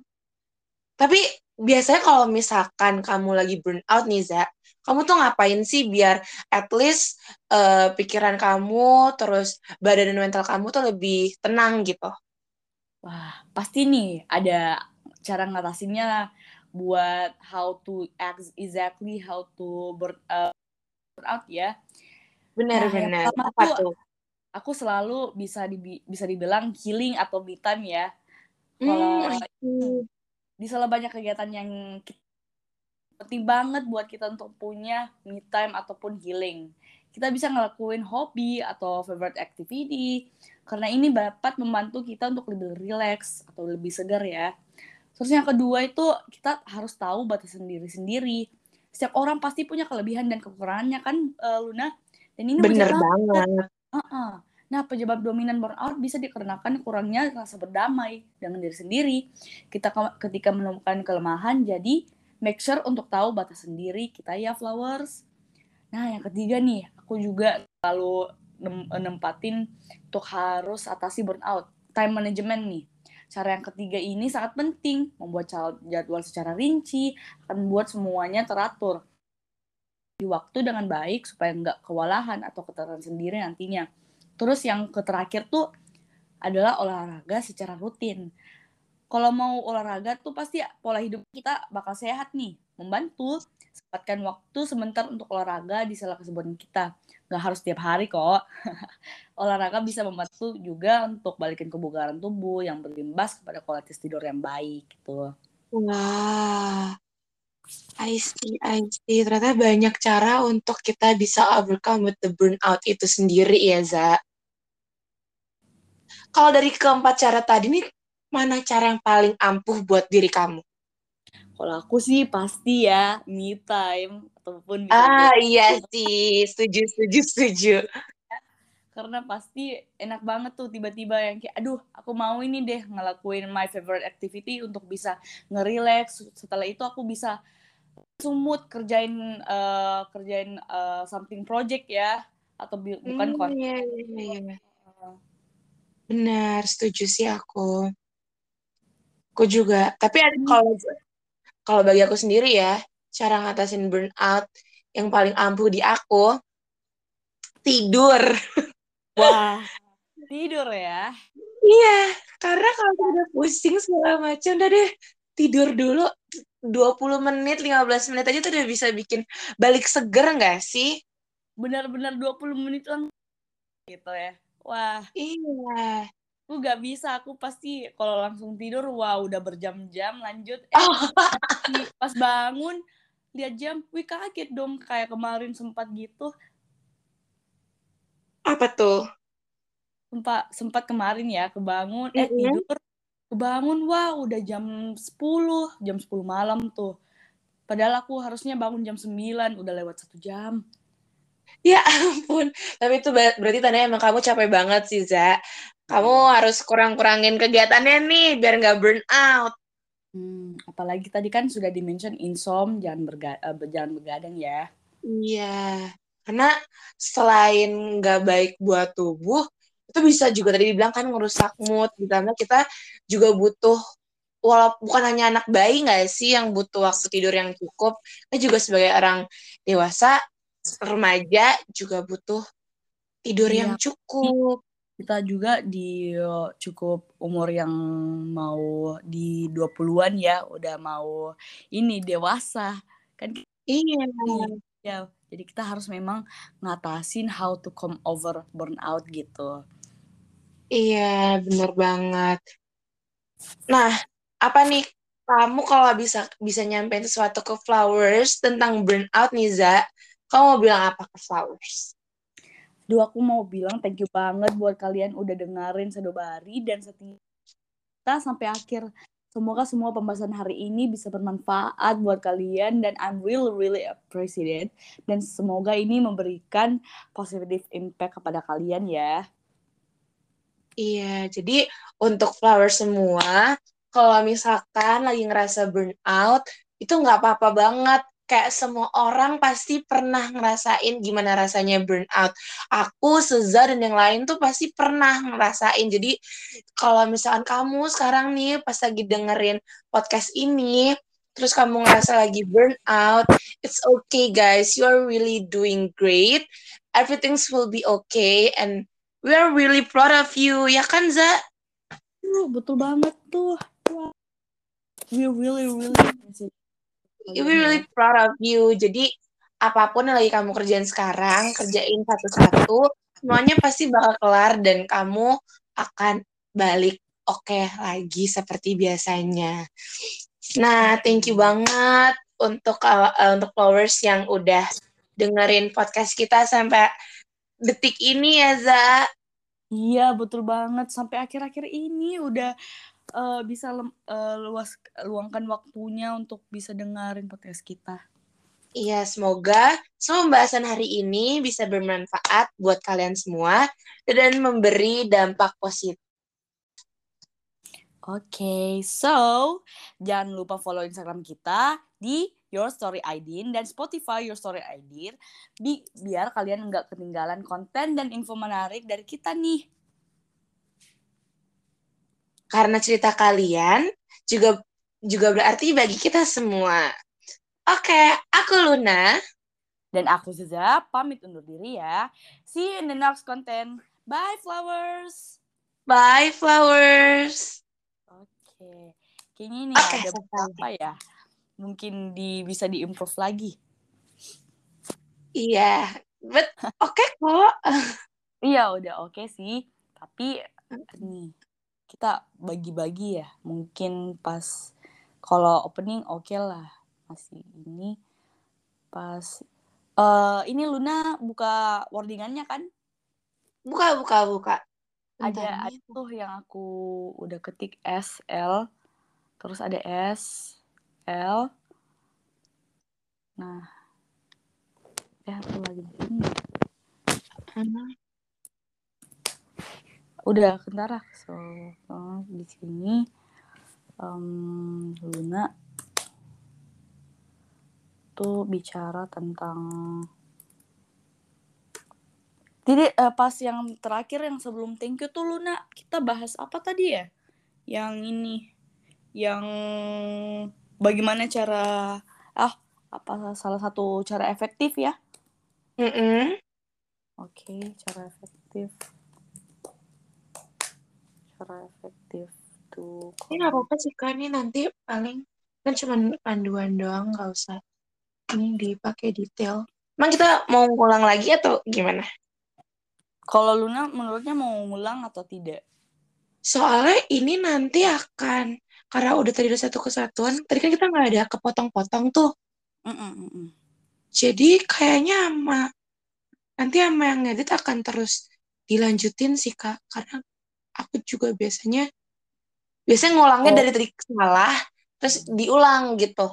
Tapi biasanya kalau misalkan kamu lagi burn out nih, Za, kamu tuh ngapain sih biar at least uh, pikiran kamu, terus badan dan mental kamu tuh lebih tenang gitu? Wah, pasti nih ada cara ngatasinnya buat how to act exactly how to burn, uh, burn out ya. Benar-benar. Nah, Apa tuh? Aku selalu bisa di, bisa dibilang healing atau me time ya kalau hmm, di salah banyak kegiatan yang penting banget buat kita untuk punya me time ataupun healing. Kita bisa ngelakuin hobi atau favorite activity karena ini dapat membantu kita untuk lebih relax atau lebih segar ya. Terus yang kedua itu kita harus tahu batasan diri sendiri. Setiap orang pasti punya kelebihan dan kekurangannya kan uh, Luna. Dan ini bener banget. Uh -uh. Nah, penyebab dominan burnout bisa dikarenakan kurangnya rasa berdamai dengan diri sendiri. Kita ketika menemukan kelemahan, jadi make sure untuk tahu batas sendiri kita ya flowers. Nah, yang ketiga nih, aku juga selalu nempatin untuk harus atasi burnout. Time management nih. Cara yang ketiga ini sangat penting, membuat jadwal secara rinci, akan membuat semuanya teratur di waktu dengan baik supaya nggak kewalahan atau keterangan sendiri nantinya. Terus yang terakhir tuh adalah olahraga secara rutin. Kalau mau olahraga tuh pasti pola hidup kita bakal sehat nih. membantu sempatkan waktu sebentar untuk olahraga di sela kesibukan kita. Nggak harus tiap hari kok. olahraga bisa membantu juga untuk balikin kebugaran tubuh yang berimbas kepada kualitas tidur yang baik gitu. Wah, I see, I see. Ternyata banyak cara untuk kita bisa overcome with the burnout itu sendiri ya, Za. Kalau dari keempat cara tadi nih, mana cara yang paling ampuh buat diri kamu? Kalau aku sih pasti ya me time ataupun Ah iya sih, setuju setuju setuju. Karena pasti enak banget tuh tiba-tiba yang kayak aduh, aku mau ini deh ngelakuin my favorite activity untuk bisa ngerelax. Setelah itu aku bisa sumut kerjain uh, kerjain uh, something project ya atau bukan hmm, konten. Iya, iya, iya. Benar, setuju sih aku. Aku juga. Tapi ada kalau kalau bagi aku sendiri ya, cara ngatasin burnout yang paling ampuh di aku tidur. Wah, tidur ya? Iya, karena kalau udah pusing segala macam, udah deh tidur dulu 20 menit, 15 menit aja tuh udah bisa bikin balik seger nggak sih? Benar-benar 20 menit lang gitu ya. Wah. Iya aku gak bisa aku pasti kalau langsung tidur wah udah berjam-jam lanjut eh, oh. pas bangun lihat jam wih kaget dong kayak kemarin sempat gitu apa tuh sempat sempat kemarin ya kebangun eh mm-hmm. tidur kebangun wah udah jam 10 jam 10 malam tuh padahal aku harusnya bangun jam 9 udah lewat satu jam Ya ampun, tapi itu berarti tandanya emang kamu capek banget sih, Za. Kamu hmm. harus kurang-kurangin kegiatannya nih, biar nggak burn out. Hmm, apalagi tadi kan sudah dimention insom, jangan, berga uh, jangan begadang ya. Iya, karena selain nggak baik buat tubuh, itu bisa juga tadi dibilang kan ngerusak mood, ditambah kita juga butuh walaupun bukan hanya anak bayi nggak sih yang butuh waktu tidur yang cukup, kita juga sebagai orang dewasa remaja juga butuh tidur iya. yang cukup. Kita juga di cukup umur yang mau di 20-an ya, udah mau ini dewasa. Kan Iya. Ya, jadi kita harus memang ngatasin how to come over burnout gitu. Iya, bener banget. Nah, apa nih kamu kalau bisa bisa nyampein sesuatu ke Flowers tentang burnout nih, Za, kamu mau bilang apa ke Flowers? Duh, aku mau bilang thank you banget buat kalian udah dengerin Sedobari dan setia kita sampai akhir. Semoga semua pembahasan hari ini bisa bermanfaat buat kalian dan I'm really really appreciated dan semoga ini memberikan positive impact kepada kalian ya. Iya, jadi untuk Flowers semua, kalau misalkan lagi ngerasa burnout, itu nggak apa-apa banget kayak semua orang pasti pernah ngerasain gimana rasanya burnout. Aku, Seza, dan yang lain tuh pasti pernah ngerasain. Jadi kalau misalkan kamu sekarang nih pas lagi dengerin podcast ini, terus kamu ngerasa lagi burnout, it's okay guys, you are really doing great. Everything will be okay and we are really proud of you. Ya kan, Za? Oh, betul banget tuh. We really, really we really proud of you. Jadi apa pun yang lagi kamu kerjain sekarang, kerjain satu-satu, semuanya pasti bakal kelar dan kamu akan balik oke okay lagi seperti biasanya. Nah, thank you banget untuk uh, untuk followers yang udah dengerin podcast kita sampai detik ini ya, Za. Iya, betul banget. Sampai akhir-akhir ini udah uh, bisa uh, luas luangkan waktunya untuk bisa dengerin podcast kita. Iya, semoga semua pembahasan hari ini bisa bermanfaat buat kalian semua dan memberi dampak positif. Oke, okay, so jangan lupa follow Instagram kita di Your Story ID dan Spotify Your Story ID bi biar kalian nggak ketinggalan konten dan info menarik dari kita nih. Karena cerita kalian juga juga berarti bagi kita semua. Oke, aku Luna. Dan aku Zeza, pamit undur diri ya. See you in the next content. Bye, flowers. Bye, flowers. Oke. Kayaknya ini okay, ada beberapa ya. mungkin di bisa diimprove lagi. Iya, but oke kok. Iya, udah oke sih. Tapi nih kita bagi-bagi ya. Mungkin pas kalau opening oke lah masih ini pas eh ini Luna buka wordingannya kan? Buka, buka, buka. ada Bentar ada tuh yang aku udah ketik S L terus ada S L nah eh aku lagi di sini Hmm. Udah kentara so oh, di sini em, Luna tuh bicara tentang jadi eh, pas yang terakhir yang sebelum thank you tuh Luna kita bahas apa tadi ya? Yang ini yang bagaimana cara ah apa salah satu cara efektif ya? Mm-mm. oke cara efektif cara efektif tuh Ini nggak apa-apa sih kak, ini nanti paling kan cuma panduan doang, nggak usah ini dipakai detail. Emang kita mau ngulang lagi atau gimana? Kalau Luna menurutnya mau ngulang atau tidak? Soalnya ini nanti akan karena udah tadi ada satu kesatuan, tadi kan kita nggak ada kepotong-potong tuh. Mm-mm-mm. Jadi kayaknya sama nanti sama yang ngedit akan terus dilanjutin sih kak, karena aku juga biasanya biasanya ngulangnya Oh. dari tadi salah, terus diulang gitu.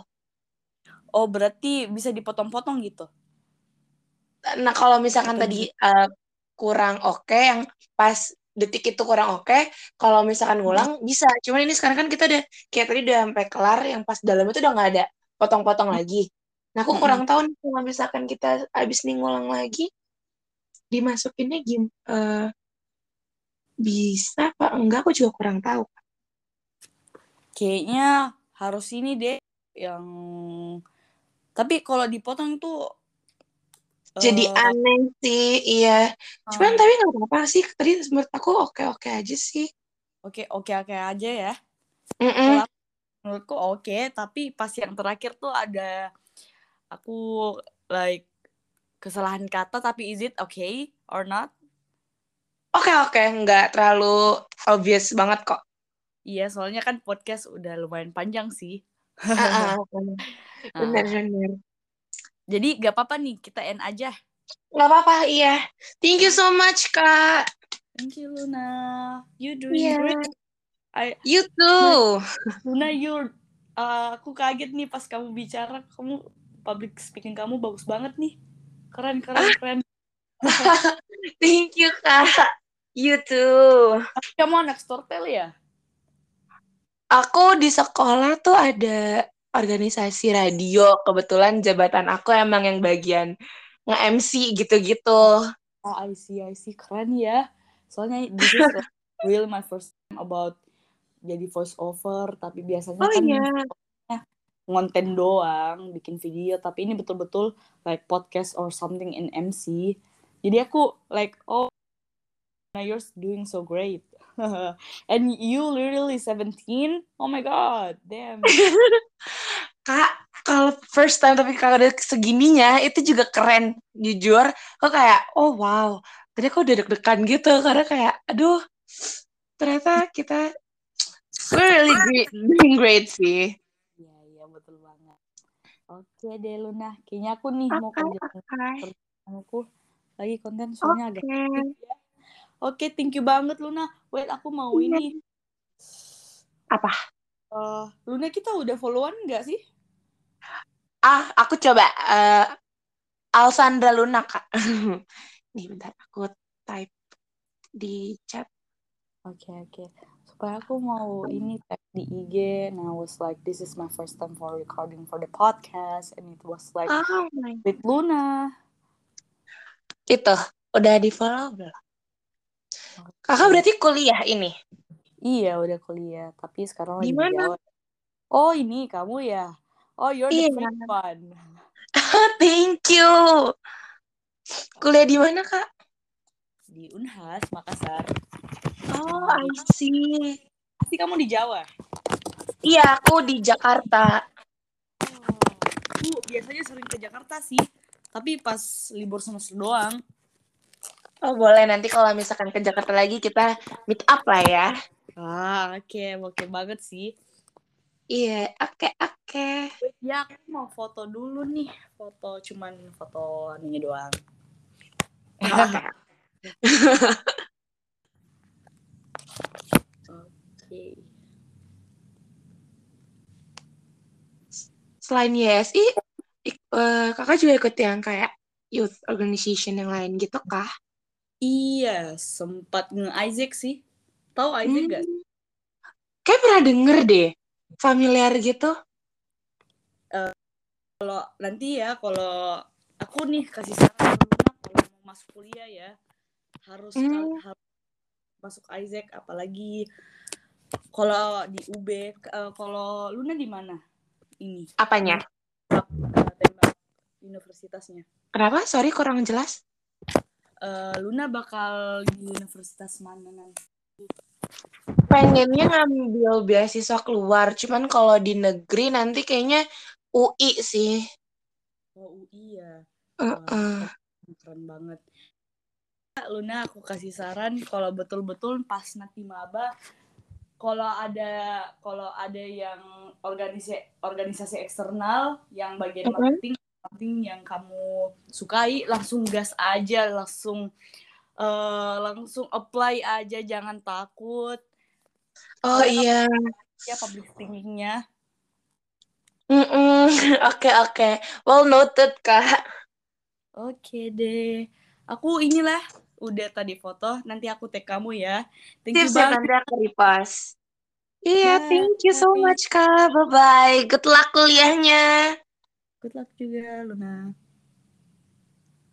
Oh berarti bisa dipotong-potong gitu? Nah kalau misalkan tadi eh, kurang oke, yang pas detik itu kurang oke, kalau misalkan ngulang bisa. Cuman ini sekarang kan kita udah kayak tadi udah sampai kelar, yang pas dalam itu udah nggak ada potong-potong lagi. Nah aku kurang tahu nih kalau misalkan kita abis nih ngulang lagi, dimasukinnya gim eh, bisa apa enggak? Aku juga kurang tahu. Kayaknya harus ini deh yang tapi kalau dipotong tuh Jadi eh, aneh sih, iya. Cuman ah, tapi nggak apa-apa sih. Tadi menurut aku oke-oke aja sih. oke oke oke aja ya. Kalau aku- menurutku oke, tapi pas yang terakhir tuh ada aku like kesalahan kata tapi is it okay or not? Oke oke, nggak terlalu obvious banget kok. Iya, soalnya kan podcast udah lumayan panjang sih. Ah, ah, Nah, bener bener. jadi gak apa-apa nih, kita end aja. Nggak apa-apa, iya. Thank you so much, Kak. Thank you, Luna. You doing Iya. great. I, You too. Luna, you, uh, aku kaget nih pas kamu bicara. Kamu public speaking kamu bagus banget nih. Keren, keren, keren. Thank you, Kak. You too. Kamu anak Storytel ya? Aku di sekolah tuh ada organisasi radio. Kebetulan jabatan aku emang yang bagian nge-MC gitu-gitu. Oh, I see, I see. Keren ya. Soalnya this is really my first time about jadi voice over. Tapi biasanya Oh kan iya. ngonten doang, bikin video. Tapi ini betul-betul like podcast or something in MC. Jadi aku like, oh, you're doing so great. And you literally 17? Oh my god, damn. Kak, kalau first time tapi kalau udah segininya itu juga keren. Jujur, kok kayak oh wow. Tadi aku udah deg-degan gitu karena kayak aduh ternyata kita we're really great, doing great sih. Iya, iya betul banget. Oke deh Luna, kayaknya aku nih mau Oke, kerja oke. aku lagi konten soalnya agak Oke. hektik ya. Oke, thank you banget Luna. Wait, aku mau Iya. ini. Apa? Eh, Luna kita udah followan nggak sih? Ah, aku coba eh Alsandra Luna, Kak. Nih bentar aku type di chat. Oke, oke. Supaya aku mau ini tag di IG, and I was like, this is my first time for recording for the podcast, and it was like Oh my. with Luna. Itu udah di follow belum? Kakak berarti kuliah ini. Iya, udah kuliah, tapi sekarang lagi Di di mana? Jawa. Oh, ini kamu ya? Oh, you're the Iya. fake one. Thank you. Kuliah di mana, Kak? Di Unhas, Makassar. Oh, I see. Pasti kamu di Jawa. Iya, aku di Jakarta. Oh, biasanya sering ke Jakarta sih tapi pas libur semester doang Oh boleh nanti kalau misalkan ke Jakarta lagi kita meet up lah ya. ah oke okay. oke okay banget sih Iya, oke oke. ya aku mau foto dulu nih foto cuman foto ini doang Oke. oke Selain YSI, ik- eh, kakak juga ikut yang kayak youth organization yang lain gitu kah? Iya sempat nge Isaac sih tahu Isaac gak Hmm. Kayak pernah denger deh, familiar gitu. kalau nanti ya kalau aku nih kasih saran kalau mau masuk kuliah ya harus Hmm. harus masuk Isaac apalagi kalau di UB eh, kalau Luna di mana ini Apanya? eh, tembak universitasnya Kenapa? Sorry kurang jelas. Eh, Luna bakal di universitas mana nanti Pengennya ngambil beasiswa keluar, cuman kalau di negeri nanti kayaknya UI sih. oh UI ya Heeh. Wah, keren banget Luna aku kasih saran kalau betul-betul pas nanti maba kalau ada kalau ada yang organisasi organisasi eksternal yang bagian Mhm. marketing marketing yang kamu sukai langsung gas aja langsung eh, langsung apply aja jangan takut Oh iya. ya public speakingnya Mm-mm. Oke oke. Well noted kak. oke deh aku inilah udah tadi foto nanti aku tag kamu ya thank you Tips ya banget nanti aku repost. Iya, Bye. thank you so much kak. Bye bye. Good luck kuliahnya. Good luck juga Luna